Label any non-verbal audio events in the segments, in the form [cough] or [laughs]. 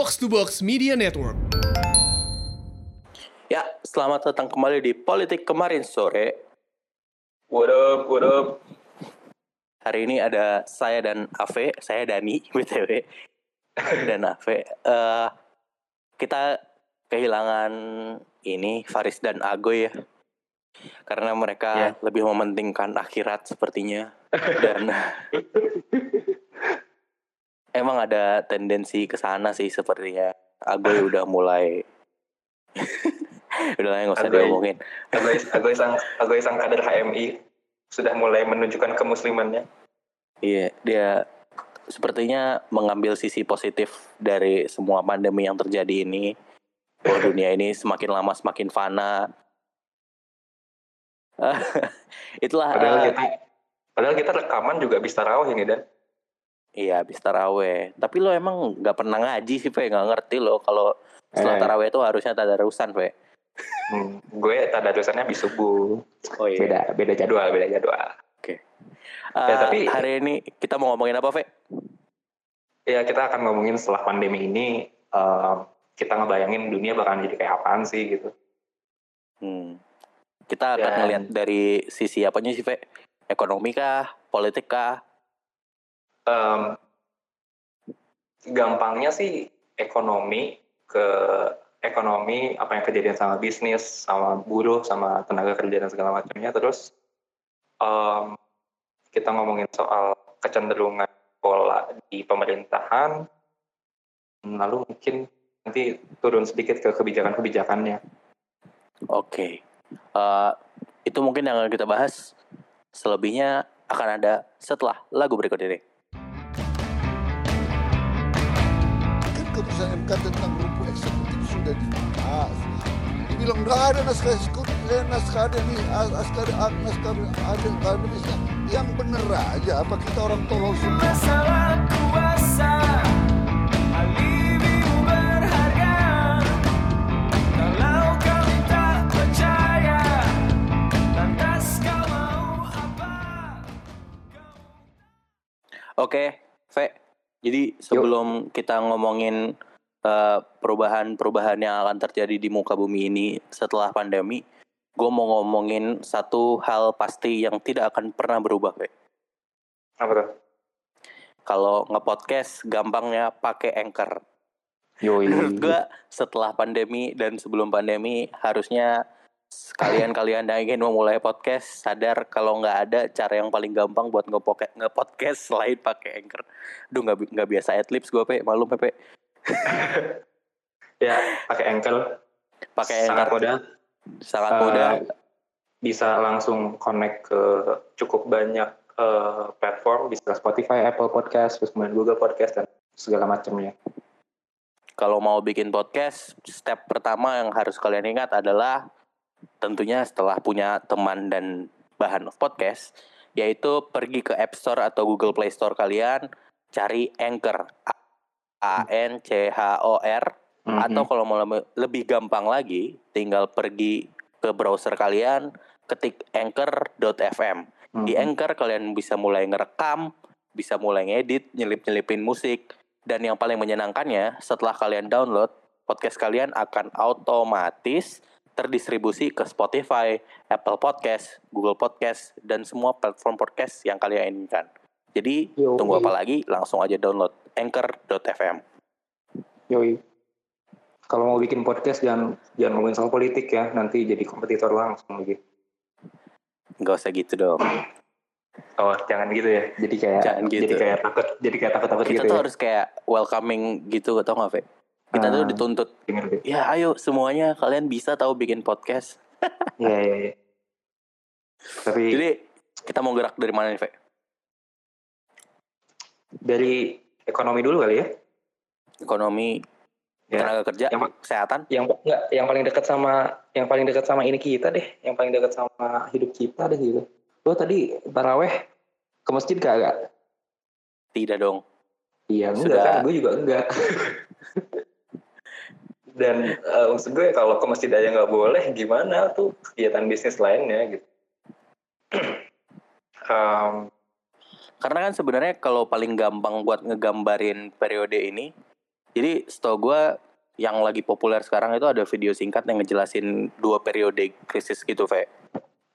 Box to Box Media Network. Ya, selamat datang kembali di Politik Kemarin Sore. What up, what up? Hari ini ada saya dan Ave, saya Dani, [laughs] BTW. Dan Ave. Eh, kita kehilangan ini, Faris dan Agoy ya. Karena mereka Ya. lebih mementingkan akhirat sepertinya. Dan [laughs] emang ada tendensi ke sana sih sepertinya. Agoy [laughs] udah mulai... [laughs] udah lah nggak usah Agoy. diomongin. Agoy, [laughs] Agoy sang, Agoy sang kader HMI sudah mulai menunjukkan kemuslimannya. Iya, dia sepertinya mengambil sisi positif dari semua pandemi yang terjadi ini. Bahwa dunia ini semakin lama semakin fana. Itulah Padahal eh, kita, padahal kita rekaman juga bisa raweh ini dan. Iya habis taraweh. Tapi lo emang nggak pernah ngaji sih, Pe. Nggak ngerti lo kalau setelah Eh. taraweh itu harusnya tadarusan, Pe. Hmm, gue tadarusannya habis subuh. Oh iya. Beda, beda jadwal, beda jadwal. Eh, tapi- hari ini kita mau ngomongin apa, Pe? Ya kita akan ngomongin setelah pandemi ini eh, kita ngebayangin dunia bakalan jadi kayak apaan sih gitu. Hmm. Kita akan Dan- ngeliat dari sisi apanya sih, Pe? Ekonomi kah? Politik kah? Em, gampangnya sih ekonomi ke ekonomi apa yang kejadian sama bisnis sama buruh sama tenaga kerja dan segala macamnya terus em, kita ngomongin soal kecenderungan pola di pemerintahan lalu mungkin nanti turun sedikit ke kebijakan-kebijakannya Oke, Eh, itu mungkin yang akan kita bahas. Selebihnya akan ada setelah lagu berikut ini. Kan keputusan MK tentang rumput eksekutif sudah dibahas. Dibilang nggak ada naskah eksekutif, eh, naskah ada nih, as- naskah ada, naskah ada akademisnya. Yang bener aja, apa kita orang tolol semua? Masalah kuasa Oke, V. Jadi sebelum kita ngomongin perubahan-perubahan yang akan terjadi di muka bumi ini setelah pandemi, gue mau ngomongin satu hal pasti yang tidak akan pernah berubah, V. apa tuh? Kalau nge-podcast gampangnya pakai Anchor. Yoi. [laughs] Menurut gue setelah pandemi dan sebelum pandemi harusnya kalian-kalian yang ingin memulai podcast sadar kalau nggak ada cara yang paling gampang buat nge-podcast selain pakai Anchor. Duh nggak nggak biasa adlibs gue pe, malu Pepe. [laughs] ya pakai ankle Pakai sangat Anchor mudah sangat Eh, mudah. bisa langsung connect ke cukup banyak eh, platform. Bisa Spotify, Apple Podcast, terus kemudian Google Podcast dan segala macamnya. Kalau mau bikin podcast, step pertama yang harus kalian ingat adalah tentunya setelah punya teman dan bahan podcast, yaitu pergi ke App Store atau Google Play Store kalian, cari Anchor, A N C H O R, atau kalau mau lebih gampang lagi, tinggal pergi ke browser kalian, ketik anchor.fm. Di Mhm. Anchor kalian bisa mulai ngerekam, bisa mulai ngedit, nyelip-nyelipin musik, dan yang paling menyenangkannya setelah kalian download, podcast kalian akan otomatis terdistribusi ke Spotify, Apple Podcast, Google Podcast, dan semua platform podcast yang kalian inginkan. Jadi Yoi. tunggu apa lagi? Langsung aja download anchor.fm. Yoi. Kalau mau bikin podcast jangan jangan ngomongin soal politik ya, nanti jadi kompetitor langsung lagi. Nggak usah gitu dong. Oh, jangan gitu ya. Jadi kayak Jangan gitu. jadi kayak takut jadi kayak takut-takut Kita gitu tuh ya. harus kayak welcoming gitu, atau nggak, Fe? Kita tuh Ah. dituntut, ya ayo semuanya kalian bisa tahu bikin podcast. [laughs] Iya, iya, iya. Tapi Jadi kita mau gerak dari mana nih, Fe? dari ekonomi dulu kali ya. Ekonomi, Ya. tenaga kerja, Yang- kesehatan. yang enggak yang paling dekat sama yang paling dekat sama ini kita deh yang paling dekat sama hidup kita deh gitu lo tadi taraweh ke masjid kagak Tidak dong. iya enggak Sudah. kan gue juga enggak dan eh, maksud gue kalau ke masjid aja nggak boleh gimana tuh kegiatan bisnis lainnya gitu [clears throat] Em, Karena kan sebenarnya kalau paling gampang buat ngegambarin periode ini Jadi setahu gue yang lagi populer sekarang itu ada video singkat yang ngejelasin dua periode krisis gitu, Ve.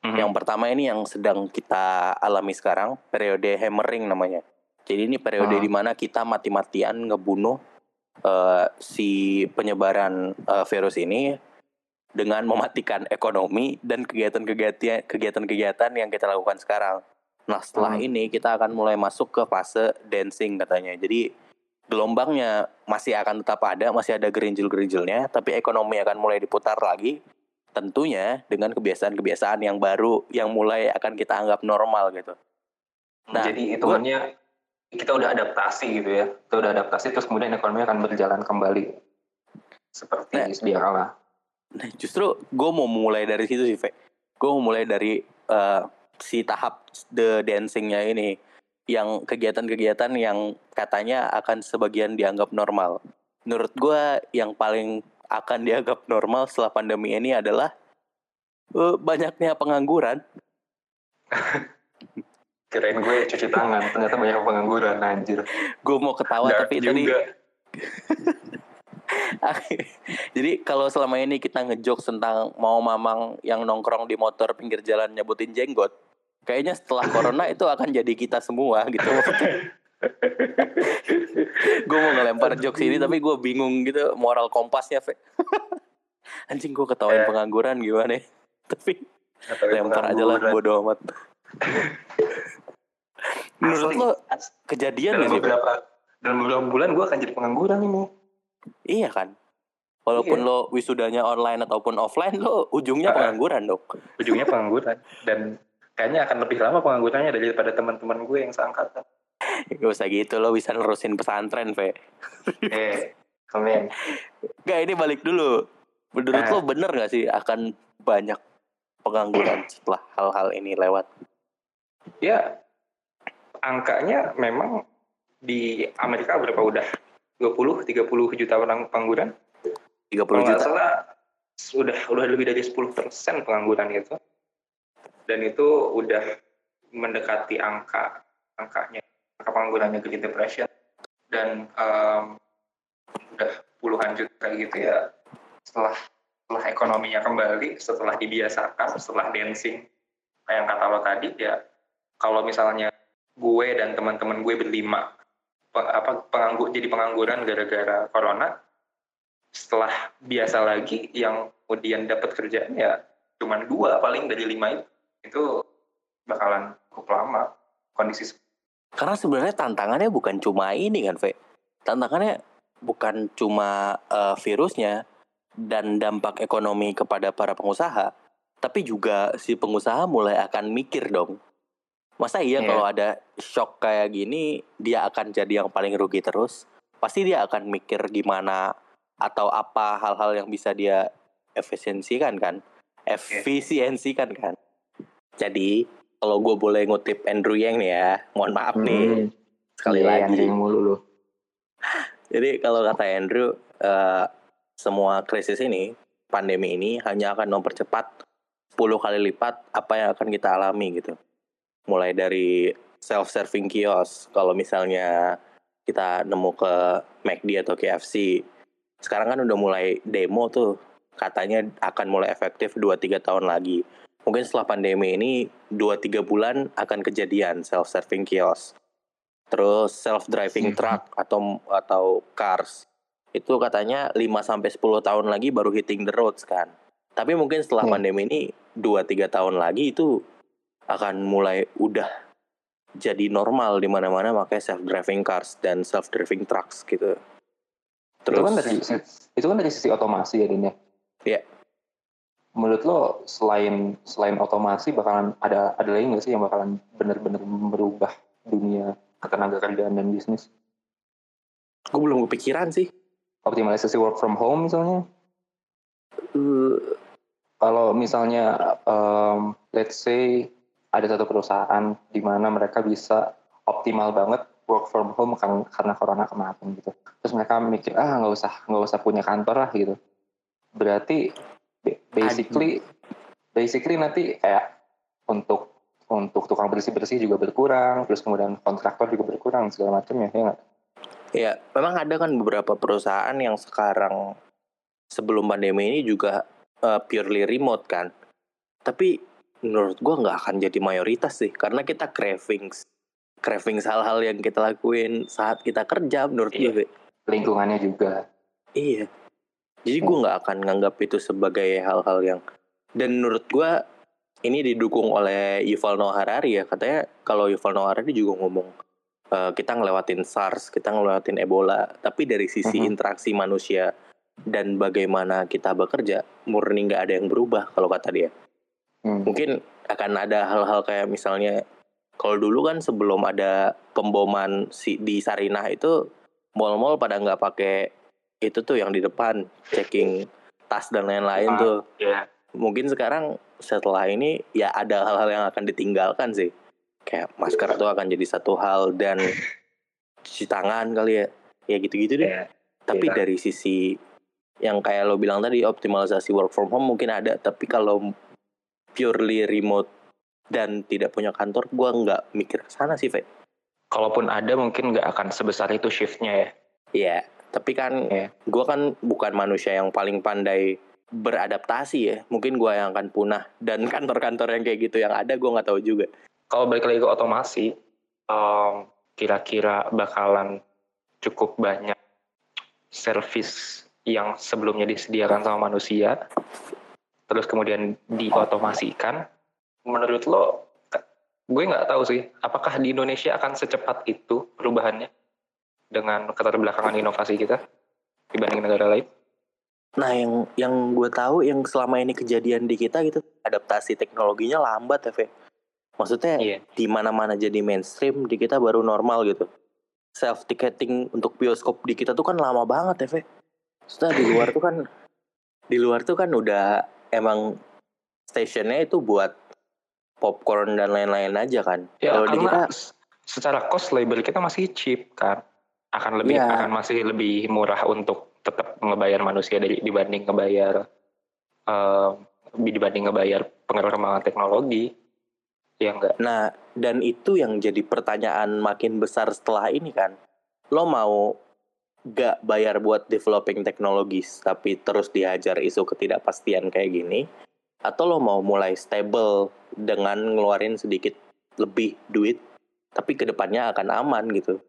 Mhm. Yang pertama ini yang sedang kita alami sekarang, periode hammering namanya. Jadi ini periode Ah. di mana kita mati-matian ngebunuh eh, si penyebaran eh, virus ini dengan mematikan ekonomi dan kegiatan-kegiatan kegiatan-kegiatan yang kita lakukan sekarang. Nah, setelah Hmm. ini kita akan mulai masuk ke fase dancing katanya. Jadi gelombangnya masih akan tetap ada, masih ada gerinjil-gerinjilnya, tapi ekonomi akan mulai diputar lagi. Tentunya dengan kebiasaan-kebiasaan yang baru yang mulai akan kita anggap normal gitu. Nah, Jadi hitungannya kita udah adaptasi gitu ya. Kita udah adaptasi terus kemudian ekonomi akan berjalan kembali seperti Nah. sedia kala. Nah, justru gue mau mulai dari situ sih, Ve. Gue mau mulai dari eh, si tahap the dancingnya ini, yang kegiatan-kegiatan yang katanya akan sebagian dianggap normal. Menurut gue yang paling akan dianggap normal setelah pandemi ini adalah eh, banyaknya pengangguran. [laughs] Kirain gue cuci tangan, ternyata banyak pengangguran anjir. Gue mau ketawa Dark tapi tadi juga. [laughs] Jadi kalau selama ini kita ngejokes tentang mau mamang yang nongkrong di motor pinggir jalan nyebutin jenggot, kayaknya setelah corona itu akan jadi kita semua gitu. [laughs] gue mau ngelempar jokes ini tapi gue bingung gitu moral kompasnya, Fe. [laughs] Anjing gue ketawain Eh. pengangguran gimana ya. [laughs] Tapi lempar aja lah bodo amat. Menurut lo kejadian dalam beberapa dalam beberapa bulan gue akan jadi pengangguran ini. Iya kan? Walaupun Iya. lo wisudanya online ataupun offline, lo ujungnya pengangguran dong. Ujungnya pengangguran dan kayaknya akan lebih lama penganggurannya daripada teman-teman gue yang seangkatan. Gak usah gitu, lo bisa nerusin pesantren, Ve. Eh, amin. Gak, ini balik dulu. Menurut Ah. lo bener gak sih akan banyak pengangguran setelah hal-hal ini lewat? Ya, angkanya memang di Amerika berapa udah? 20, 30 juta orang pengangguran? 30 Kalau nggak juta. salah sudah udah lebih dari 10 persen pengangguran itu. Dan itu udah mendekati angka angkanya angka penganggurannya Great Depression. Dan em, udah puluhan juta gitu ya setelah setelah ekonominya kembali setelah dibiasakan setelah dancing. Kayak yang kata lo tadi ya kalau misalnya gue dan teman-teman gue berlima pe- apa penganggur jadi pengangguran gara-gara corona setelah biasa lagi yang kemudian dapat kerjaan ya cuman dua paling dari lima itu itu bakalan cukup lama kondisi Karena sebenarnya tantangannya bukan cuma ini kan, Ve. Tantangannya bukan cuma eh, virusnya dan dampak ekonomi kepada para pengusaha, tapi juga si pengusaha mulai akan mikir dong. Masa iya Iya. kalau ada shock kayak gini, dia akan jadi yang paling rugi terus? Pasti dia akan mikir gimana atau apa hal-hal yang bisa dia efisiensikan kan? Efisiensikan kan? Jadi, kalau gue boleh ngutip Andrew Yang nih ya, mohon maaf nih sekali Iya, lagi. yang mulu lu Jadi kalau kata Andrew, eh, semua krisis ini, pandemi ini hanya akan mempercepat 10 kali lipat apa yang akan kita alami gitu. Mulai dari self-serving kios, kalau misalnya kita nemu ke McD atau KFC, sekarang kan udah mulai demo tuh, katanya akan mulai efektif 2-3 tahun lagi. Mungkin setelah pandemi ini 2-3 bulan akan kejadian self-serving kios. Terus self-driving Mhm. truck atau atau cars itu katanya 5 sampai 10 tahun lagi baru hitting the roads kan. Tapi mungkin setelah Hmm. pandemi ini 2-3 tahun lagi itu akan mulai udah jadi normal di mana-mana makanya self-driving cars dan self-driving trucks gitu. itu kan dari itu kan dari sisi otomasi ya Din ya Iya. Menurut lo selain selain otomasi bakalan ada ada lagi nggak sih yang bakalan benar-benar merubah dunia ketenaga kerjaan dan bisnis? Gue belum kepikiran sih. optimalisasi work from home misalnya? Eh, kalau misalnya um, let's say ada satu perusahaan di mana mereka bisa optimal banget work from home kan- karena corona kemarin gitu. Terus mereka mikir ah nggak usah nggak usah punya kantor lah gitu. Berarti basically basically nanti kayak untuk untuk tukang bersih bersih juga berkurang terus kemudian kontraktor juga berkurang segala macamnya ya nggak Ya, memang ada kan beberapa perusahaan yang sekarang sebelum pandemi ini juga eh, purely remote kan. Tapi menurut gua nggak akan jadi mayoritas sih, karena kita cravings, cravings hal-hal yang kita lakuin saat kita kerja menurut Iya. gue. Lingkungannya juga. Iya. Jadi gue nggak akan nganggap itu sebagai hal-hal yang dan menurut gua ini didukung oleh Yuval Noah Harari ya katanya kalau Yuval Noah Harari juga ngomong eh, kita ngelewatin SARS, kita ngelewatin Ebola, tapi dari sisi Mhm. interaksi manusia dan bagaimana kita bekerja murni nggak ada yang berubah kalau kata dia. Hmm. Mungkin akan ada hal-hal kayak misalnya kalau dulu kan sebelum ada pemboman si di Sarinah itu mall-mall pada nggak pakai itu tuh yang di depan checking tas dan lain-lain Ah. tuh. Ya. Mungkin sekarang setelah ini ya ada hal-hal yang akan ditinggalkan sih. Kayak masker itu akan jadi satu hal dan [laughs] cuci tangan kali ya. Ya gitu-gitu deh. Ya. Tapi iya. dari sisi yang kayak lo bilang tadi optimalisasi work from home mungkin ada, tapi kalau purely remote dan tidak punya kantor, gua nggak mikir ke sana sih, Fe. Kalaupun ada mungkin nggak akan sebesar itu shiftnya ya. Iya, tapi kan Iya. gua kan bukan manusia yang paling pandai beradaptasi ya. Mungkin gua yang akan punah dan [laughs] kantor-kantor yang kayak gitu yang ada gua nggak tahu juga. Kalau balik lagi ke otomasi, em, kira-kira bakalan cukup banyak service yang sebelumnya disediakan sama manusia, terus kemudian diotomasikan. Menurut lo, gue nggak tahu sih, apakah di Indonesia akan secepat itu perubahannya dengan keterbelakangan inovasi kita dibanding negara lain? Nah, yang yang gue tahu yang selama ini kejadian di kita gitu, adaptasi teknologinya lambat ya. Maksudnya Iya. di mana-mana jadi mainstream, di kita baru normal gitu. Self ticketing untuk bioskop di kita tuh kan lama banget ya. Maksudnya di luar tuh kan [laughs] di luar tuh kan udah emang stationnya itu buat popcorn dan lain-lain aja kan. Ya, Kalau di kita secara cost labor kita masih cheap kan. Akan lebih Iya. akan masih lebih murah untuk tetap ngebayar manusia dari dibanding ngebayar eh, dibanding ngebayar pengembangan teknologi. Ya enggak. Nah, dan itu yang jadi pertanyaan makin besar setelah ini kan. Lo mau gak bayar buat developing teknologis, tapi terus dihajar isu ketidakpastian kayak gini, atau lo mau mulai stable dengan ngeluarin sedikit lebih duit, tapi ke depannya akan aman gitu.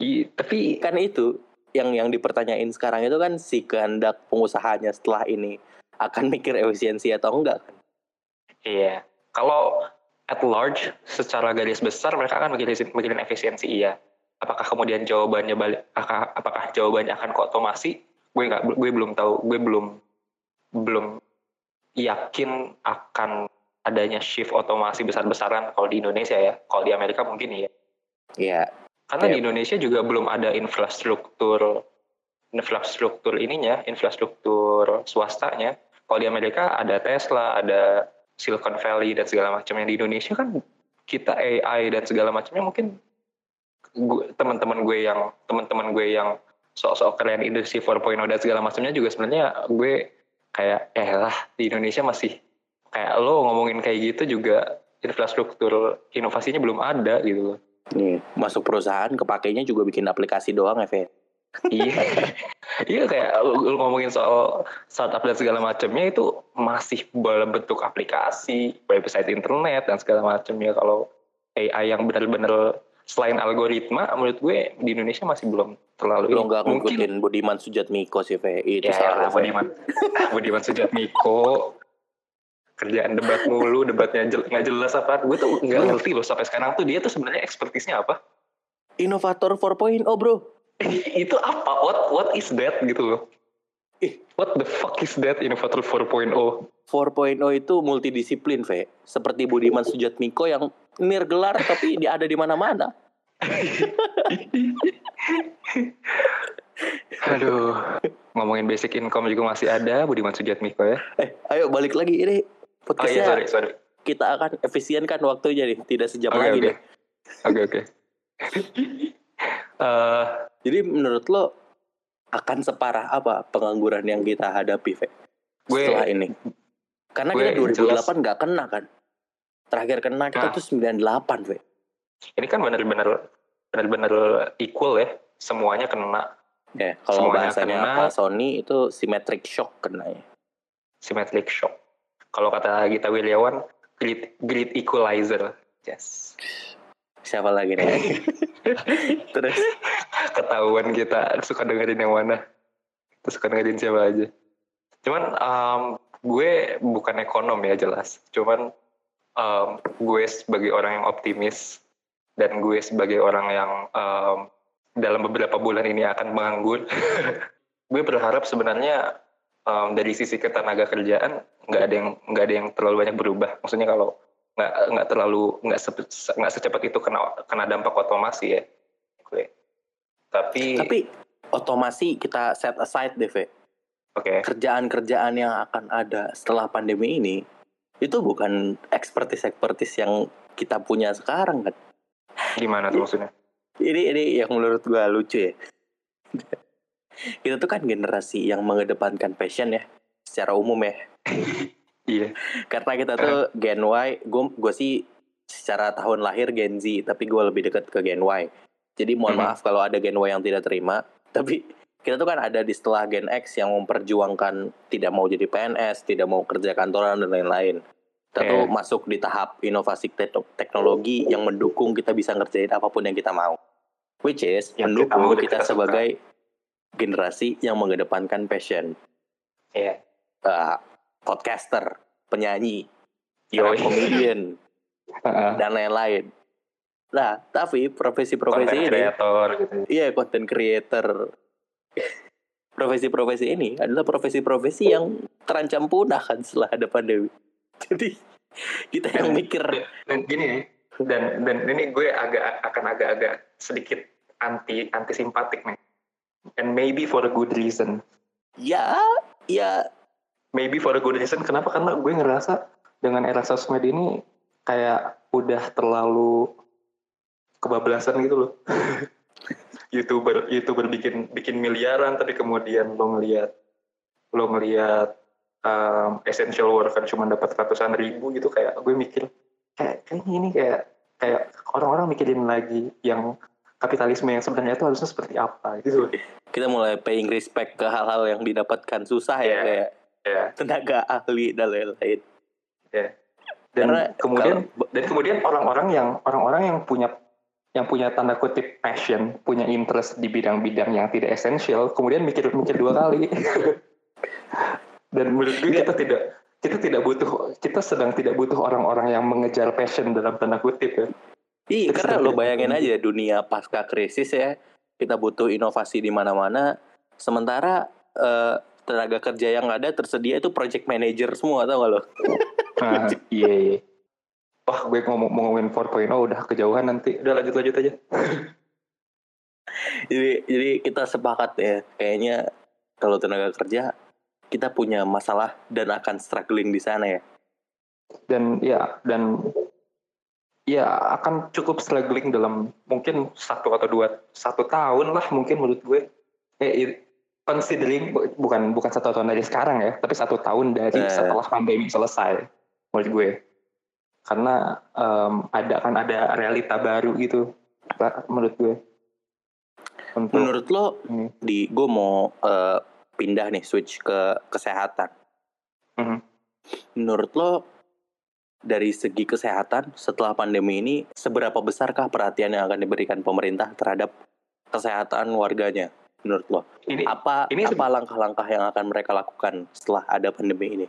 I- tapi Kan itu yang yang dipertanyain sekarang itu kan si kehendak pengusahanya setelah ini akan mikir efisiensi atau enggak kan? iya, kalau at large secara garis besar mereka akan mikirin, mikirin efisiensi iya. Apakah kemudian jawabannya balik apakah, apakah jawabannya akan ke otomasi? Gue nggak gue belum tahu, gue belum belum yakin akan adanya shift otomasi besar-besaran kalau di Indonesia ya. Kalau di Amerika mungkin iya. Ya, Karena Iya. di Indonesia juga belum ada infrastruktur infrastruktur ininya, infrastruktur swastanya. Kalau di Amerika ada Tesla, ada Silicon Valley dan segala macamnya. Di Indonesia kan kita AI dan segala macamnya mungkin teman-teman gue yang teman-teman gue yang sok-sok keren industri 4.0 dan segala macamnya juga sebenarnya gue kayak ya lah di Indonesia masih kayak lo ngomongin kayak gitu juga infrastruktur inovasinya belum ada gitu loh. Nih masuk perusahaan kepakainya juga bikin aplikasi doang ya, Fe. [laughs] iya iya kayak lu, lu ngomongin soal startup dan segala macamnya itu masih dalam bentuk aplikasi website internet dan segala macamnya kalau AI yang benar-benar selain algoritma menurut gue di Indonesia masih belum terlalu ini. nggak mungkin ngikutin Budiman Sujatmiko sih, Fe. Itu ya salah, ya. Budiman [laughs] Budiman Sujatmiko kerjaan debat mulu debatnya jel- nggak jelas apa gue tuh nggak ngerti loh sampai sekarang tuh dia tuh sebenarnya ekspertisnya apa Inovator 4.0, bro. [laughs] itu apa what what is that gitu loh Ih. what the fuck is that Innovator 4.0 4.0 itu multidisiplin, Fe. Seperti Budiman Sujatmiko yang nirgelar tapi dia ada di mana-mana. [laughs] Aduh, ngomongin basic income juga masih ada Budiman Sujatmiko ya. Eh, ayo balik lagi ini. Oh Podcastnya iya sorry sorry. kita akan efisienkan waktunya nih, tidak sejam Oke lagi oke. deh. Oke oke. [laughs] Eh, Jadi menurut lo akan separah apa pengangguran yang kita hadapi, Fe? Gue- Setelah ini. Karena gue kita jelas- 2008 nggak kena kan. Terakhir kena kita Nah. tuh 98, Fe. ini kan benar-benar benar-benar equal ya semuanya kena Ya, kalau Semuanya bahasanya kena. apa Sony itu symmetric shock kena ya. symmetric shock. Kalau kata Gita Wirjawan, great, great equalizer. Yes. Siapa lagi nih? [laughs] Terus Ketahuan kita suka dengerin yang mana. Kita suka dengerin siapa aja. Cuman um, gue bukan ekonom ya jelas. Cuman um, gue sebagai orang yang optimis dan gue sebagai orang yang um, dalam beberapa bulan ini akan menganggur. [laughs] gue berharap sebenarnya um, dari sisi ketenaga kerjaan nggak ada yang nggak ada yang terlalu banyak berubah. Maksudnya kalau nggak nggak terlalu nggak se- nggak secepat itu kena kena dampak otomasi ya. Gue. Tapi, tapi otomasi kita set aside deh, oke Kerjaan-kerjaan yang akan ada setelah pandemi ini itu bukan expertise-expertise yang kita punya sekarang kan. gimana tuh maksudnya? Ini ini yang menurut gua lucu ya. [laughs] kita tuh kan generasi yang mengedepankan passion ya secara umum ya. [laughs] Iya. Karena kita tuh Gen Y, gue gue sih secara tahun lahir Gen Z, tapi gue lebih dekat ke Gen Y. Jadi mohon Mhm. maaf kalau ada Gen Y yang tidak terima, [laughs] tapi kita tuh kan ada di setelah Gen X yang memperjuangkan tidak mau jadi PNS, tidak mau kerja kantoran dan lain-lain. Kita tuh Iya. masuk di tahap inovasi te- teknologi yang mendukung kita bisa ngerjain apa pun yang kita mau. Which is Yang mendukung kita, kita suka. Generasi yang mengedepankan passion. Iya. Eh, podcaster, penyanyi, comedian, [laughs] dan lain-lain. Nah, tapi profesi-profesi ini, creator gitu. iya content creator, [laughs] profesi-profesi ini adalah profesi-profesi yang terancam punah kan setelah ada pandemi. [laughs] Jadi kita yang mikir, Dan gini dan dan ini gue agak akan agak-agak sedikit anti anti simpatik nih. And maybe for a good reason. ya, ya, Maybe for a good reason. Kenapa? Karena gue ngerasa dengan era sosmed ini kayak udah terlalu kebablasan gitu loh. [laughs] youtuber youtuber bikin bikin miliaran tapi kemudian lo ngelihat lo ngelihat um, essential worker cuma dapat ratusan ribu gitu kayak gue mikir kayak kayaknya ini kayak kayak orang-orang mikirin lagi yang kapitalisme yang sebenarnya itu harusnya seperti apa? Gitu. Kita mulai paying respect ke hal-hal yang didapatkan susah ya Iya. kayak ya tenaga ahli dan lain-lain. ya dan Karena kemudian dan kemudian orang-orang yang orang-orang yang punya yang punya tanda kutip passion punya interest di bidang-bidang yang tidak esensial kemudian mikir-mikir dua kali. [laughs] Dan menurut gue kita tidak kita tidak butuh kita sedang tidak butuh orang-orang yang mengejar passion dalam tanda kutip ya Iya, karena lo bayangin aja dunia pasca krisis ya, kita butuh inovasi di mana-mana. Sementara eh, tenaga kerja yang ada tersedia itu project manager semua, tau gak lo? nah, [laughs] iya iya wah gue ngomong ngomongin 4.0 udah kejauhan nanti udah lanjut lanjut aja [laughs] Jadi, jadi kita sepakat ya, kayaknya kalau tenaga kerja kita punya masalah dan akan struggling di sana ya. dan ya dan ya akan cukup struggling dalam mungkin satu atau dua satu tahun lah mungkin menurut gue eh, considering bu- bukan bukan satu tahun dari sekarang ya tapi satu tahun dari Eh. setelah pandemi selesai menurut gue karena em, ada kan ada realita baru gitu menurut gue untuk Menurut lo, ini di gue mau eh, pindah nih switch ke kesehatan. Mhm. Menurut lo dari segi kesehatan setelah pandemi ini seberapa besarkah perhatian yang akan diberikan pemerintah terhadap kesehatan warganya? Menurut lo ini apa ini apa langkah-langkah yang akan mereka lakukan setelah ada pandemi ini?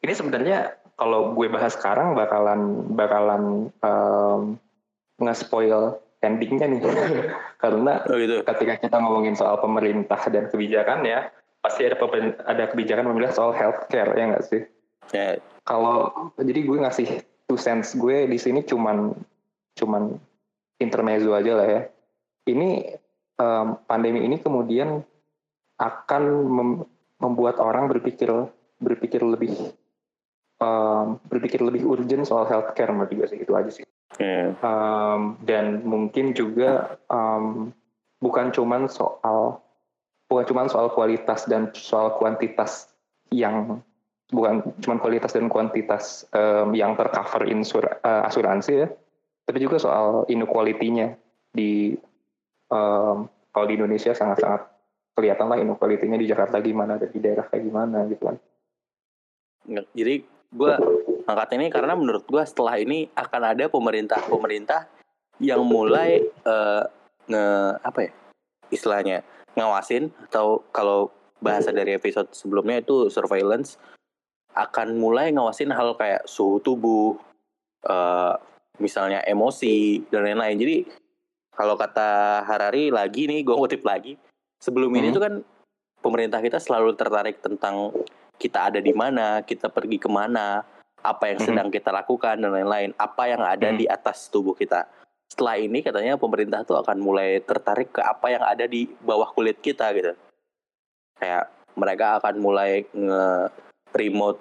ini sebenarnya kalau gue bahas sekarang bakalan bakalan um, nge-spoil endingnya nih [laughs] karena Oh gitu. ketika kita ngomongin soal pemerintah dan kebijakan ya pasti ada ada kebijakan pemerintah soal healthcare ya nggak sih Ya, kalau jadi gue ngasih two cents gue di sini cuman cuman intermezzo aja lah ya ini em, pandemi ini kemudian akan mem- membuat orang berpikir berpikir lebih em, berpikir lebih urgent soal healthcare menurut gue sih itu aja sih ya. Um, dan mungkin juga um, bukan cuman soal bukan cuman soal kualitas dan soal kuantitas yang bukan cuman kualitas dan kuantitas um, yang tercover insur uh, asuransi ya tapi juga soal inequality-nya di um, kalau di Indonesia sangat-sangat kelihatan lah inequality-nya di Jakarta gimana dan di daerah kayak gimana gitu kan. Jadi gue angkat ini karena menurut gue setelah ini akan ada pemerintah-pemerintah yang mulai eh, nge apa ya istilahnya ngawasin atau kalau bahasa dari episode sebelumnya itu surveillance akan mulai ngawasin hal kayak suhu tubuh, eh, misalnya emosi dan lain-lain. Jadi kalau kata Harari lagi nih, gue ngutip lagi. Sebelum ini Hmm. tuh kan pemerintah kita selalu tertarik tentang kita ada di mana, kita pergi ke mana, apa yang Mhm. sedang kita lakukan dan lain-lain, apa yang ada Mhm. di atas tubuh kita. Setelah ini katanya pemerintah tuh akan mulai tertarik ke apa yang ada di bawah kulit kita gitu. Kayak mereka akan mulai nge-remote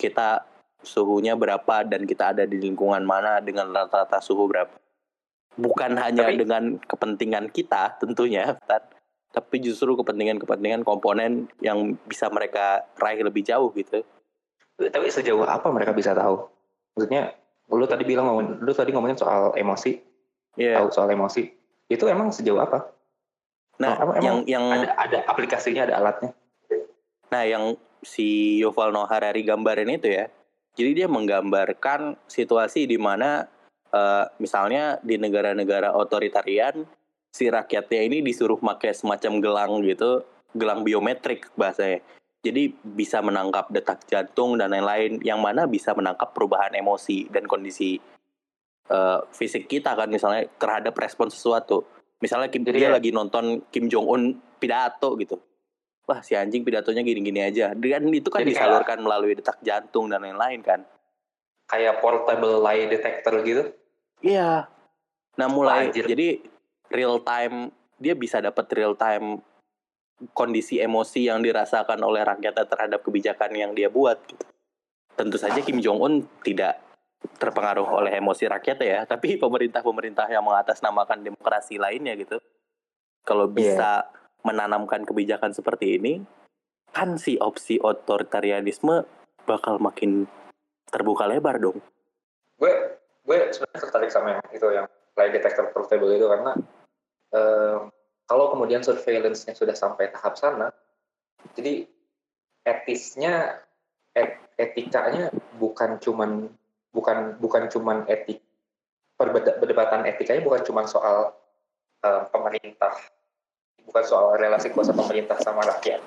kita suhunya berapa dan kita ada di lingkungan mana dengan rata-rata suhu berapa. Bukan hanya Tapi- dengan kepentingan kita tentunya, tapi justru kepentingan-kepentingan komponen yang bisa mereka raih lebih jauh gitu. Tapi sejauh apa mereka bisa tahu? Maksudnya, lu tadi bilang ngomong, lu tadi ngomongin soal emosi, Iya. tahu soal emosi. Itu emang sejauh apa? Nah, Emang- yang yang Ada ada aplikasinya, ada alatnya. Nah, yang si Yuval Noah Harari gambarin itu ya. Jadi dia menggambarkan situasi di mana eh, misalnya di negara-negara otoritarian si rakyatnya ini disuruh pakai semacam gelang gitu, gelang biometrik bahasanya. Jadi bisa menangkap detak jantung dan lain-lain yang mana bisa menangkap perubahan emosi dan kondisi eh, fisik kita kan misalnya terhadap respon sesuatu. Misalnya Kim, Jadi dia ya- lagi nonton Kim Jong Un pidato gitu wah si anjing pidatonya gini-gini aja. Dan itu kan Jadi kayak- disalurkan melalui detak jantung dan lain-lain kan. Kayak portable lie detector gitu. Iya. Nah mulai Anjir. jadi real time dia bisa dapat real time kondisi emosi yang dirasakan oleh rakyatnya terhadap kebijakan yang dia buat. Gitu. Tentu saja Kim Jong Un tidak terpengaruh oleh emosi rakyatnya ya, tapi pemerintah-pemerintah yang mengatasnamakan demokrasi lainnya gitu. Kalau bisa menanamkan kebijakan seperti ini, kan si opsi otoritarianisme bakal makin terbuka lebar dong. gue gue sebenarnya tertarik sama yang itu yang lie detector portable itu karena em, kalau kemudian surveillance-nya sudah sampai tahap sana jadi etisnya et- etikanya bukan cuman bukan bukan cuman etik perdebatan etikanya bukan cuman soal em, pemerintah bukan soal relasi kuasa pemerintah sama rakyat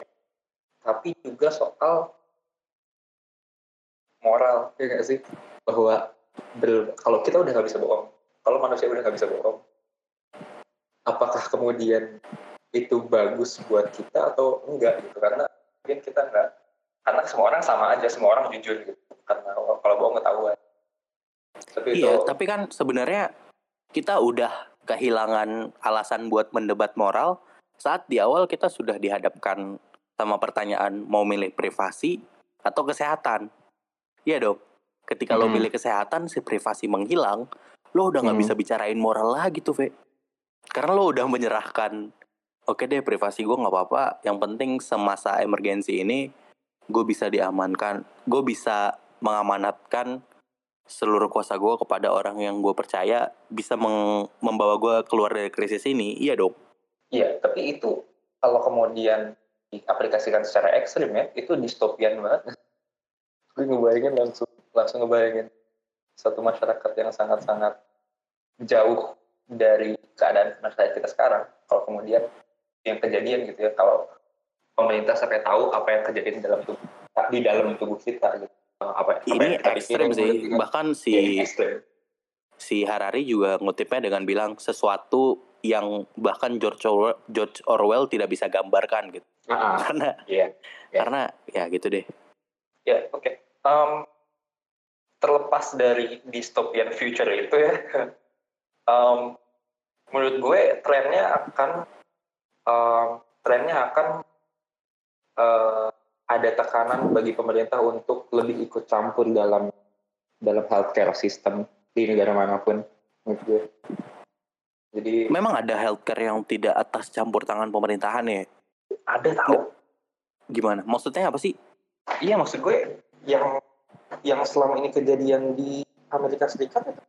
tapi juga soal moral ya nggak sih bahwa ber- kalau kita udah nggak bisa bohong, kalau manusia udah nggak bisa bohong, apakah kemudian itu bagus buat kita atau enggak gitu? Karena mungkin kita nggak, karena semua orang sama aja, semua orang jujur gitu. Karena kalau bohong ketahuan. Tapi itu, Iya, tapi kan sebenarnya kita udah kehilangan alasan buat mendebat moral saat di awal kita sudah dihadapkan sama pertanyaan mau milih privasi atau kesehatan. Iya dong. Ketika lo Hmm. milih kesehatan, si privasi menghilang, lo udah nggak Hmm. bisa bicarain moral lagi tuh, Ve. Karena lo udah menyerahkan, oke deh privasi gue nggak apa-apa, yang penting semasa emergensi ini gue bisa diamankan, gue bisa mengamanatkan seluruh kuasa gue kepada orang yang gue percaya bisa membawa gue keluar dari krisis ini, iya dong. Iya, tapi itu kalau kemudian diaplikasikan secara ekstrim ya, itu distopian banget. Gue ngebayangin langsung, langsung ngebayangin satu masyarakat yang sangat-sangat jauh dari keadaan masyarakat kita sekarang. Kalau kemudian yang kejadian gitu ya, kalau pemerintah sampai tahu apa yang kejadian di dalam tubuh di dalam tubuh kita gitu. Apa, apa Ini kita ekstrim pikirin, sih, kemudian- bahkan si ekstrim. si Harari juga ngutipnya dengan bilang sesuatu yang bahkan George Orwell, George Orwell tidak bisa gambarkan gitu. Ah, Karena Iya. Ya. karena ya gitu deh. Ya, oke. Em, terlepas dari dystopian future itu ya, [laughs] em, menurut gue trennya akan em, trennya akan eh, ada tekanan bagi pemerintah untuk lebih ikut campur dalam dalam healthcare system di negara mana pun, menurut gue. Jadi Memang ada healthcare yang tidak atas campur tangan pemerintahan ya. ada tahu. Gimana? Maksudnya apa sih? Iya maksud gue yang yang selama ini kejadian di Amerika Serikat itu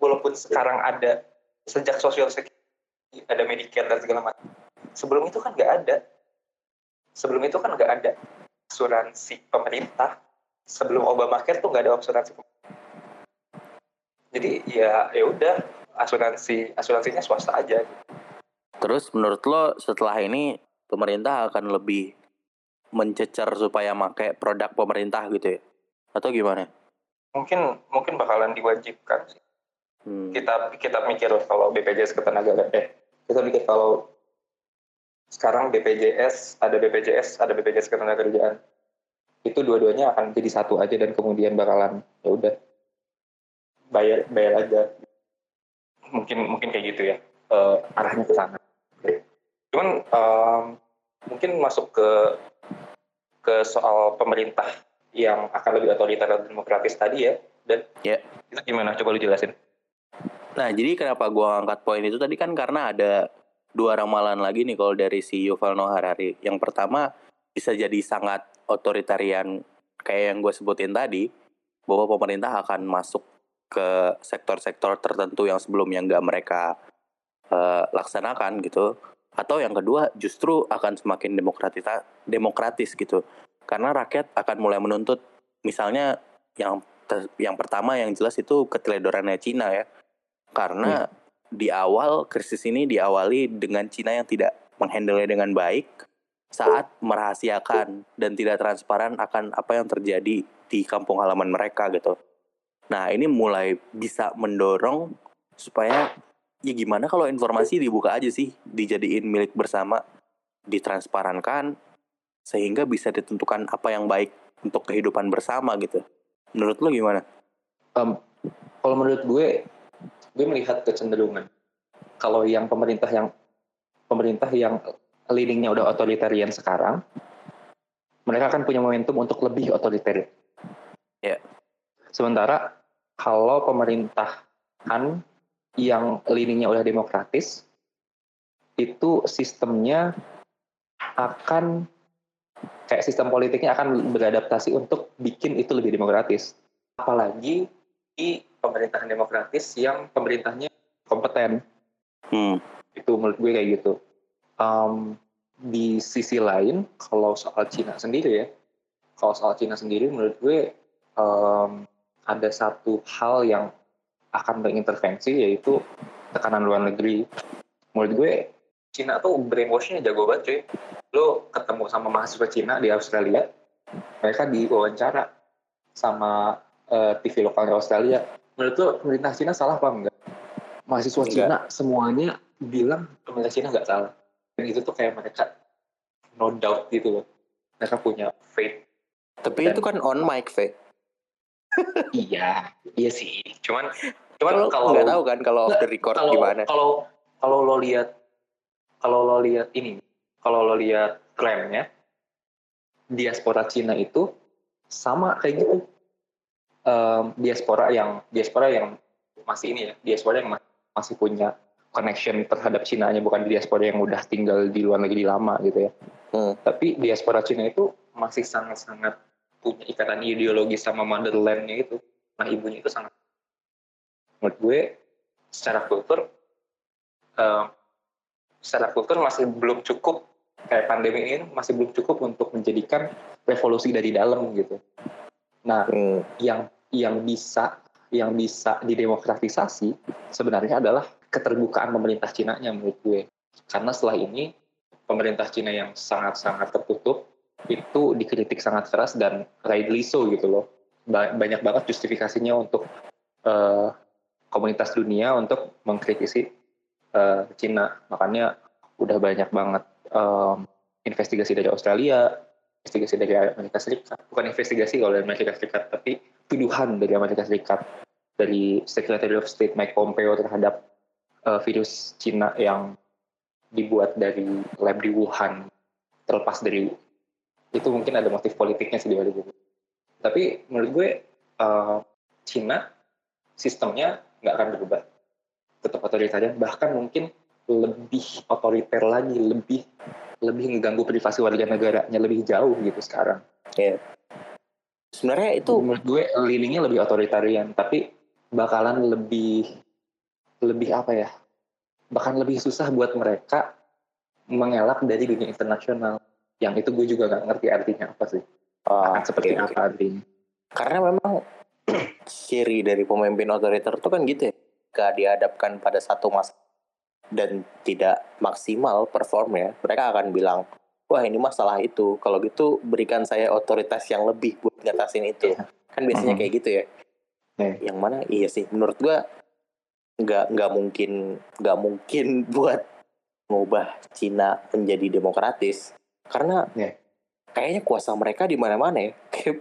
walaupun sekarang ada sejak sosial sek- ada Medicare dan segala macam. Sebelum itu kan nggak ada. Sebelum itu kan nggak ada asuransi pemerintah. Sebelum Obamacare tuh nggak ada asuransi. pemerintah. Jadi ya ya udah asuransi asuransinya swasta aja. Terus menurut lo setelah ini pemerintah akan lebih mencecer supaya pakai produk pemerintah gitu ya? Atau gimana? Mungkin mungkin bakalan diwajibkan sih. Hmm. kita kita mikir kalau BPJS ketenagaan eh kita mikir kalau sekarang BPJS ada BPJS ada BPJS ketenagakerjaan itu dua-duanya akan jadi satu aja dan kemudian bakalan ya udah bayar bayar aja mungkin mungkin kayak gitu ya eh, arahnya ke sana cuman em, mungkin masuk ke ke soal pemerintah yang akan lebih otoriter dan demokratis tadi ya dan Ya. itu gimana coba lu jelasin Nah, jadi kenapa gua angkat poin itu tadi kan karena ada dua ramalan lagi nih kalau dari si Yuval Noah Harari. Yang pertama bisa jadi sangat otoritarian kayak yang gue sebutin tadi bahwa pemerintah akan masuk ke sektor-sektor tertentu yang sebelumnya nggak mereka eh, laksanakan gitu. Atau yang kedua justru akan semakin demokratis demokratis gitu. Karena rakyat akan mulai menuntut misalnya yang ter- yang pertama yang jelas itu keteledorannya Cina ya karena di awal krisis ini diawali dengan Cina yang tidak menghandle dengan baik saat merahasiakan dan tidak transparan akan apa yang terjadi di kampung halaman mereka gitu. Nah ini mulai bisa mendorong supaya ya gimana kalau informasi dibuka aja sih dijadiin milik bersama ditransparankan sehingga bisa ditentukan apa yang baik untuk kehidupan bersama gitu. Menurut lo gimana? Em, kalau menurut gue gue melihat kecenderungan kalau yang pemerintah yang pemerintah yang leadingnya udah otoritarian sekarang mereka akan punya momentum untuk lebih otoritarian Ya. Sementara kalau pemerintahan yang leadingnya udah demokratis itu sistemnya akan kayak sistem politiknya akan beradaptasi untuk bikin itu lebih demokratis. Apalagi di pemerintahan demokratis yang pemerintahnya kompeten. Hmm. itu menurut gue kayak gitu. Em, di sisi lain kalau soal Cina sendiri ya kalau soal Cina sendiri menurut gue em, ada satu hal yang akan mengintervensi yaitu tekanan luar negeri. Menurut gue Cina tuh brainwashnya jago banget cuy. Lo ketemu sama mahasiswa Cina di Australia mereka diwawancara sama eh, TV lokalnya Australia. Menurut lo pemerintah Cina salah apa enggak? Mahasiswa Enggak. Cina semuanya bilang pemerintah Cina nggak salah. Dan itu tuh kayak mereka no doubt gitu loh. Mereka punya faith. Tapi Dan- itu kan on mic, Fe. Iya iya sih cuman Cuman lo nggak tahu kan kalau off the record kalau gimana. kalau kalau lo lihat kalau lo lihat ini kalau lo lihat klaimnya diaspora Cina itu sama kayak gitu Em, diaspora yang diaspora yang masih ini ya diaspora yang ma- masih punya connection terhadap Cina nya bukan diaspora yang udah tinggal di luar negeri lama gitu ya Hmm. tapi diaspora Cina itu masih sangat-sangat punya ikatan ideologi sama motherlandnya itu nah ibunya itu sangat menurut gue secara kultur eh, secara kultur masih belum cukup kayak pandemi ini masih belum cukup untuk menjadikan revolusi dari dalam gitu nah Hmm. yang yang bisa yang bisa didemokratisasi sebenarnya adalah keterbukaan pemerintah Cina nya menurut gue karena setelah ini pemerintah Cina yang sangat-sangat tertutup itu dikritik sangat keras dan rightly so gitu loh. Ba- banyak banget justifikasinya untuk eh, komunitas dunia untuk mengkritisi eh, Cina. Makanya udah banyak banget em, investigasi dari Australia investigasi dari Amerika Serikat. Bukan investigasi dari Amerika Serikat tapi tuduhan dari Amerika Serikat dari Secretary of State Mike Pompeo terhadap eh, virus Cina yang dibuat dari lab di Wuhan terlepas dari itu mungkin ada motif politiknya sih di balik itu. Tapi menurut gue eh, Cina sistemnya nggak akan berubah. Tetap otoritarian bahkan mungkin lebih otoriter lagi lebih lebih ngeganggu privasi warga negaranya lebih jauh gitu sekarang. Sebenarnya itu menurut gue leaningnya lebih otoritarian tapi bakalan lebih lebih apa ya bahkan lebih susah buat mereka mengelak dari dunia internasional. Yang itu gue juga nggak ngerti artinya apa sih. Ah, Akan seperti oke. apa artinya. Karena memang [clears throat] ciri dari pemimpin otoriter itu kan gitu ya. Ketika dihadapkan pada satu masa dan tidak maksimal performnya, mereka akan bilang, wah ini masalah itu. Kalau gitu berikan saya otoritas yang lebih buat ngatasin itu. Iya. Kan biasanya Mhm. kayak gitu ya. Iya. Yang mana iya sih menurut gua nggak nggak mungkin nggak mungkin [laughs] buat mengubah Cina menjadi demokratis karena Iya. kayaknya kuasa mereka di mana-mana ya. [laughs]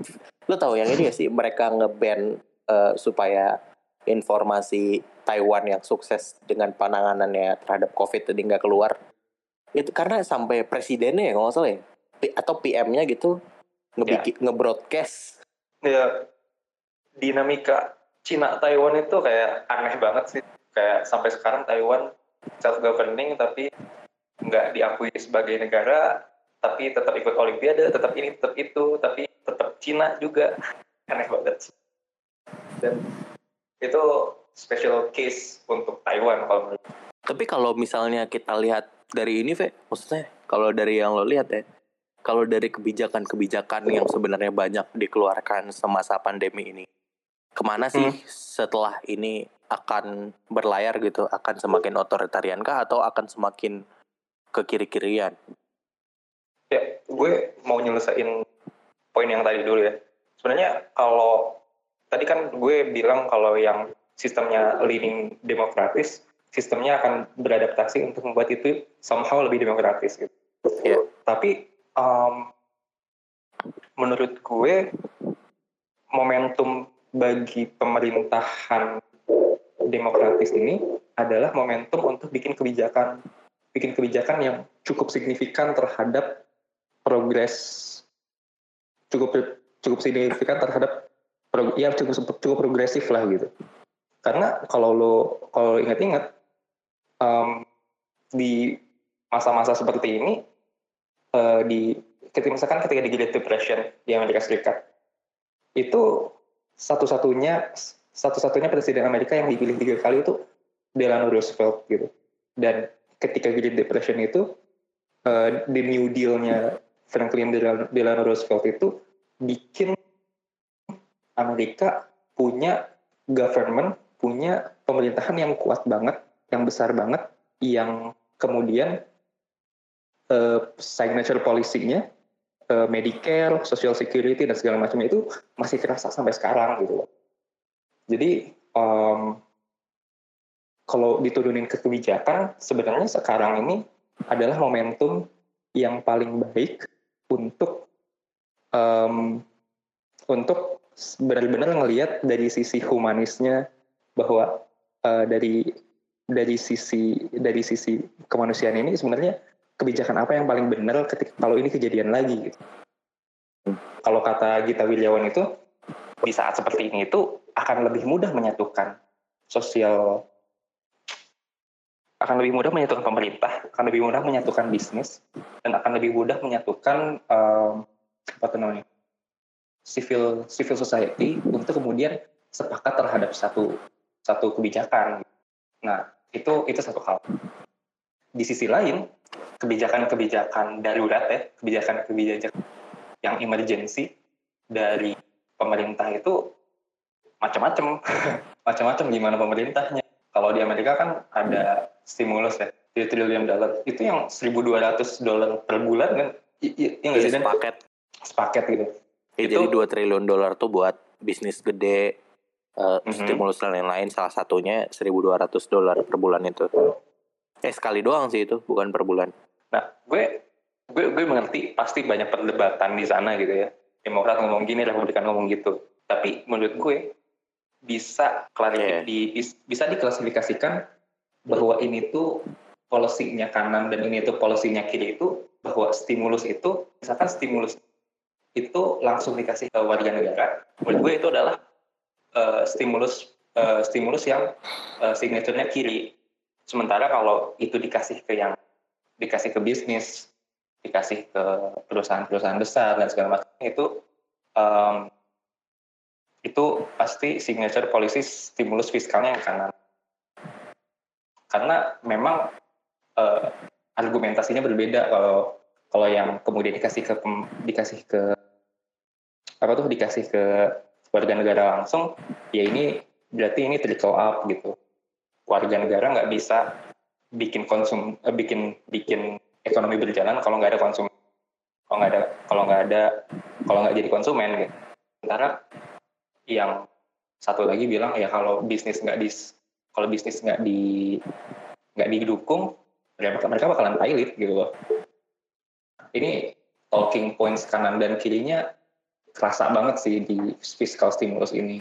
Lo tahu yang ini gak sih mereka ngeban eh, supaya informasi Taiwan yang sukses dengan penanganannya terhadap COVID tadi nggak keluar itu karena sampai presidennya ya kalau nggak salah ya P- atau PM-nya gitu ngebikin ngebroadcast Ya, dinamika Cina Taiwan itu kayak aneh banget sih. Kayak sampai sekarang Taiwan self governing tapi nggak diakui sebagai negara, tapi tetap ikut Olimpiade, tetap ini, tetap itu, tapi tetap Cina juga. Aneh banget sih. Dan itu special case untuk Taiwan kalau menurut Tapi kalau misalnya kita lihat dari ini, Ve, maksudnya kalau dari yang lo lihat ya, kalau dari kebijakan-kebijakan yang sebenarnya banyak dikeluarkan semasa pandemi ini, ke mana sih Hmm. setelah ini akan berlayar gitu? Akan semakin otoritarian kah atau akan semakin ke kiri-kirian? Gue mau nyelesain poin yang tadi dulu ya. Sebenarnya kalau tadi kan gue bilang kalau yang sistemnya leaning demokratis, sistemnya akan beradaptasi untuk membuat itu somehow lebih demokratis gitu. Iya. Tapi um, menurut gue momentum bagi pemerintahan demokratis ini adalah momentum untuk bikin kebijakan bikin kebijakan yang cukup signifikan terhadap progres cukup cukup signifikan terhadap ya cukup cukup progresif lah gitu. Karena kalau lo kalau ingat-ingat em, di masa-masa seperti ini eh, di ketika misalkan ketika di Great Depression di Amerika Serikat itu satu-satunya satu-satunya presiden Amerika yang dipilih tiga kali itu Delano Roosevelt gitu. Dan ketika Great Depression itu eh, the New Deal-nya Franklin Delano Roosevelt itu bikin Amerika punya government, punya pemerintahan yang kuat banget, yang besar banget, yang kemudian eh, signature policy-nya, eh, Medicare, Social Security dan segala macamnya itu masih terasa sampai sekarang gitu loh. Jadi em, kalau diturunin ke kebijakan, sebenarnya sekarang ini adalah momentum yang paling baik untuk em, untuk benar-benar ngelihat dari sisi humanisnya bahwa eh, dari dari sisi dari sisi kemanusiaan ini sebenarnya kebijakan apa yang paling benar ketika kalau ini kejadian lagi gitu. Kalau kata Gita Wirjawan itu di saat seperti ini itu akan lebih mudah menyatukan sosial akan lebih mudah menyatukan pemerintah, akan lebih mudah menyatukan bisnis, dan akan lebih mudah menyatukan em, apa namanya civil civil society untuk kemudian sepakat terhadap satu satu kebijakan. Nah itu itu satu hal. Di sisi lain kebijakan-kebijakan darurat ya kebijakan-kebijakan yang emergency dari pemerintah itu macam-macam [laughs] macam-macam gimana pemerintahnya. Kalau di Amerika kan ada stimulus ya 3 triliun dolar itu yang 1.200 dolar per bulan kan iya nggak Iya, sih Dan? sepaket. sepaket gitu Ya, Itu- jadi 2 triliun dolar tuh buat bisnis gede, eh, Mhm. stimulus dan lain-lain. Salah satunya 1.200 dolar per bulan itu. Eh sekali doang sih itu, bukan per bulan. Nah, gue gue gue mengerti pasti banyak perdebatan di sana gitu ya. Demokrat ngomong gini, Republikan ngomong gitu. Tapi menurut gue bisa klarifikasi Iya. di, bis- bisa diklasifikasikan bahwa ini tuh polisinya kanan dan ini tuh polisinya kiri itu bahwa stimulus itu misalkan stimulus itu langsung dikasih ke warga negara. Menurut gue itu adalah eh, stimulus eh, stimulus yang eh, signaturenya kiri. Sementara kalau itu dikasih ke yang dikasih ke bisnis, dikasih ke perusahaan-perusahaan besar dan segala macam itu em, itu pasti signature policy stimulus fiskalnya yang kanan. karena memang eh, argumentasinya berbeda. Kalau kalau yang kemudian dikasih ke dikasih ke apa tuh dikasih ke warga negara langsung ya ini berarti ini trickle up gitu. Warga negara nggak bisa bikin konsum eh, bikin bikin ekonomi berjalan kalau nggak ada konsum kalau nggak ada kalau nggak ada kalau nggak jadi konsumen gitu. Sementara yang satu lagi bilang ya kalau bisnis nggak dis kalau bisnis nggak di nggak didukung mereka mereka bakalan pilot gitu loh. Ini talking points kanan dan kirinya kerasa banget sih di fiscal stimulus ini.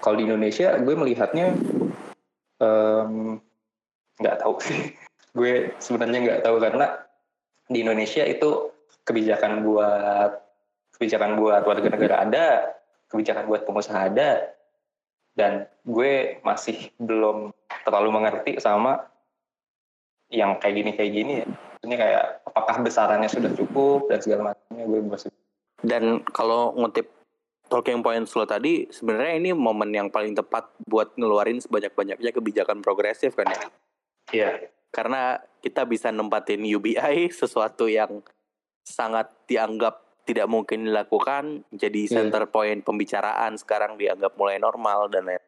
Kalau di Indonesia gue melihatnya nggak tahu sih. [laughs] Gue sebenarnya nggak tahu karena di Indonesia itu kebijakan buat kebijakan buat warga negara ada kebijakan buat pengusaha ada dan gue masih belum terlalu mengerti sama yang kayak gini kayak gini ya ini kayak apakah besarannya sudah cukup dan segala macamnya gue masih Dan kalau ngutip talking points lo tadi, sebenarnya ini momen yang paling tepat buat ngeluarin sebanyak-banyaknya kebijakan progresif kan ya. iya Karena kita bisa nempatin UBI [laughs] sesuatu yang sangat dianggap tidak mungkin dilakukan jadi Iya. center point pembicaraan sekarang dianggap mulai normal dan lain.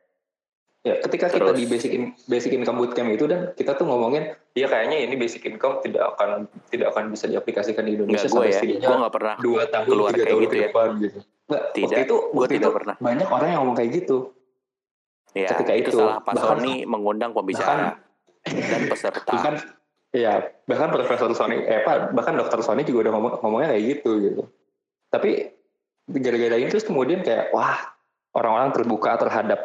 Ya, ketika kita Terus- di basic in- basic income bootcamp itu dan kita tuh ngomongin, ya kayaknya ini basic income tidak akan tidak akan bisa diaplikasikan di Indonesia gue ya, setidaknya gue nggak pernah. dua tahun keluar tiga kayak tahun gitu ke ya. depan gitu. Nggak, Tidak, waktu itu gue waktu tidak itu pernah. banyak orang yang ngomong kayak gitu. Ya, ketika itu, itu, salah Pak bahkan- Sony mengundang pembicara dan peserta. Bahkan ya bahkan Profesor Sony, eh Pak, bahkan Dokter Sony juga udah ngomong ngomongnya kayak gitu gitu. Tapi gara-gara ini terus kemudian kayak wah orang-orang terbuka terhadap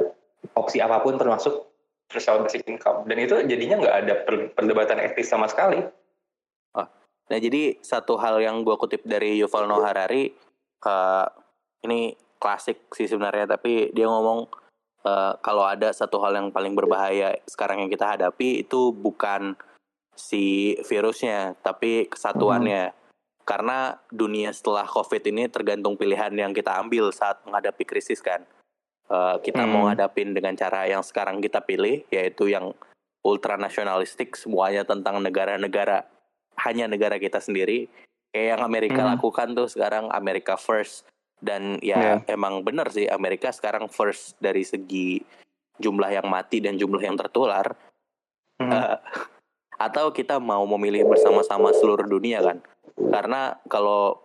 opsi apa pun termasuk social basic income dan itu jadinya nggak ada per- perdebatan etis sama sekali. Nah, jadi satu hal yang gua kutip dari Yuval Noah Harari, eh, ini klasik sih sebenarnya, tapi dia ngomong eh, kalau ada satu hal yang paling berbahaya sekarang yang kita hadapi itu bukan si virusnya, tapi kesatuannya. Karena dunia setelah COVID ini tergantung pilihan yang kita ambil saat menghadapi krisis kan. Eh, kita mau Hmm. ngadapin dengan cara yang sekarang kita pilih, yaitu yang ultranasionalistik, semuanya tentang negara-negara hanya negara kita sendiri kayak yang Amerika Hmm. lakukan tuh sekarang Amerika first dan ya Iya. emang bener sih Amerika sekarang first dari segi jumlah yang mati dan jumlah yang tertular Hmm. Eh, atau kita mau memilih bersama-sama seluruh dunia kan karena kalau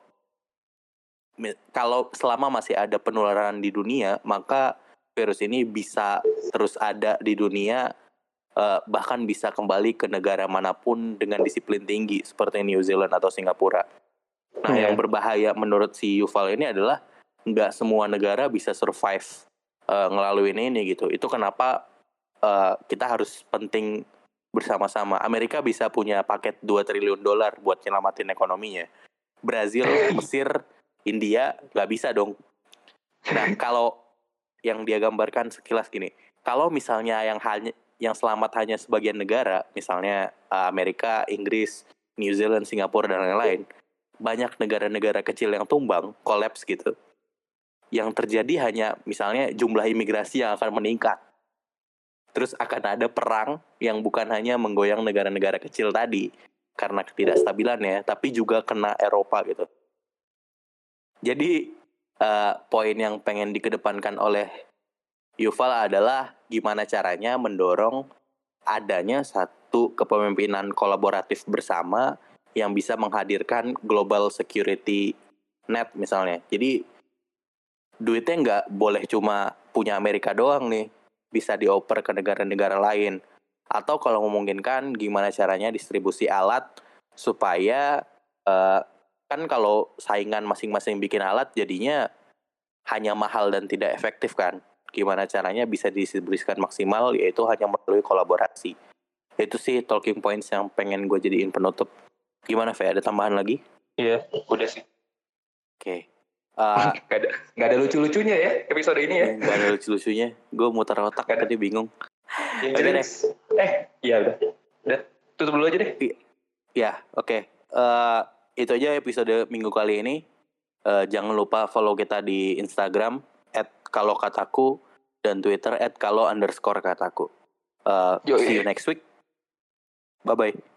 kalau selama masih ada penularan di dunia maka virus ini bisa terus ada di dunia eh, bahkan bisa kembali ke negara mana pun dengan disiplin tinggi seperti New Zealand atau Singapura. Nah, Iya. yang berbahaya menurut si Yuval ini adalah nggak semua negara bisa survive eh, ngelaluin ini gitu. Itu kenapa eh, kita harus penting bersama-sama. Amerika bisa punya paket 2 triliun dolar buat nyelamatin ekonominya. Brazil, [laughs] Mesir, India nggak bisa dong. Nah, [laughs] kalau yang dia gambarkan sekilas gini, kalau misalnya yang hanya yang selamat hanya sebagian negara, misalnya uh, Amerika, Inggris, New Zealand, Singapura dan lain-lain, banyak negara-negara kecil yang tumbang, kolaps gitu. Yang terjadi hanya misalnya jumlah imigrasi yang akan meningkat. Terus akan ada perang yang bukan hanya menggoyang negara-negara kecil tadi karena ketidakstabilannya, tapi juga kena Eropa gitu. Jadi eh, poin yang pengen dikedepankan oleh Yuval adalah gimana caranya mendorong adanya satu kepemimpinan kolaboratif bersama yang bisa menghadirkan global security net misalnya. Jadi duitnya nggak boleh cuma punya Amerika doang nih, bisa dioper ke negara-negara lain. Atau kalau memungkinkan gimana caranya distribusi alat supaya eh, kan kalau saingan masing-masing bikin alat jadinya hanya mahal dan tidak efektif kan gimana caranya bisa didistribusikan maksimal yaitu hanya melalui kolaborasi itu sih talking points yang pengen gue jadiin penutup gimana Fe ada tambahan lagi Iya, udah sih. oke [laughs] Eh, Gak ada gak ada lucu-lucunya ya episode ini ya. gak ada lucu-lucunya gue muter otak ada. tadi bingung Yang Oke jelas- Eh, iya udah. Udah, tutup dulu aja deh. ya oke Eh, itu aja episode minggu kali ini Eh, jangan lupa follow kita di Instagram at kalau kataku dan Twitter at kalau underscore kataku Yoi. see you next week Bye bye.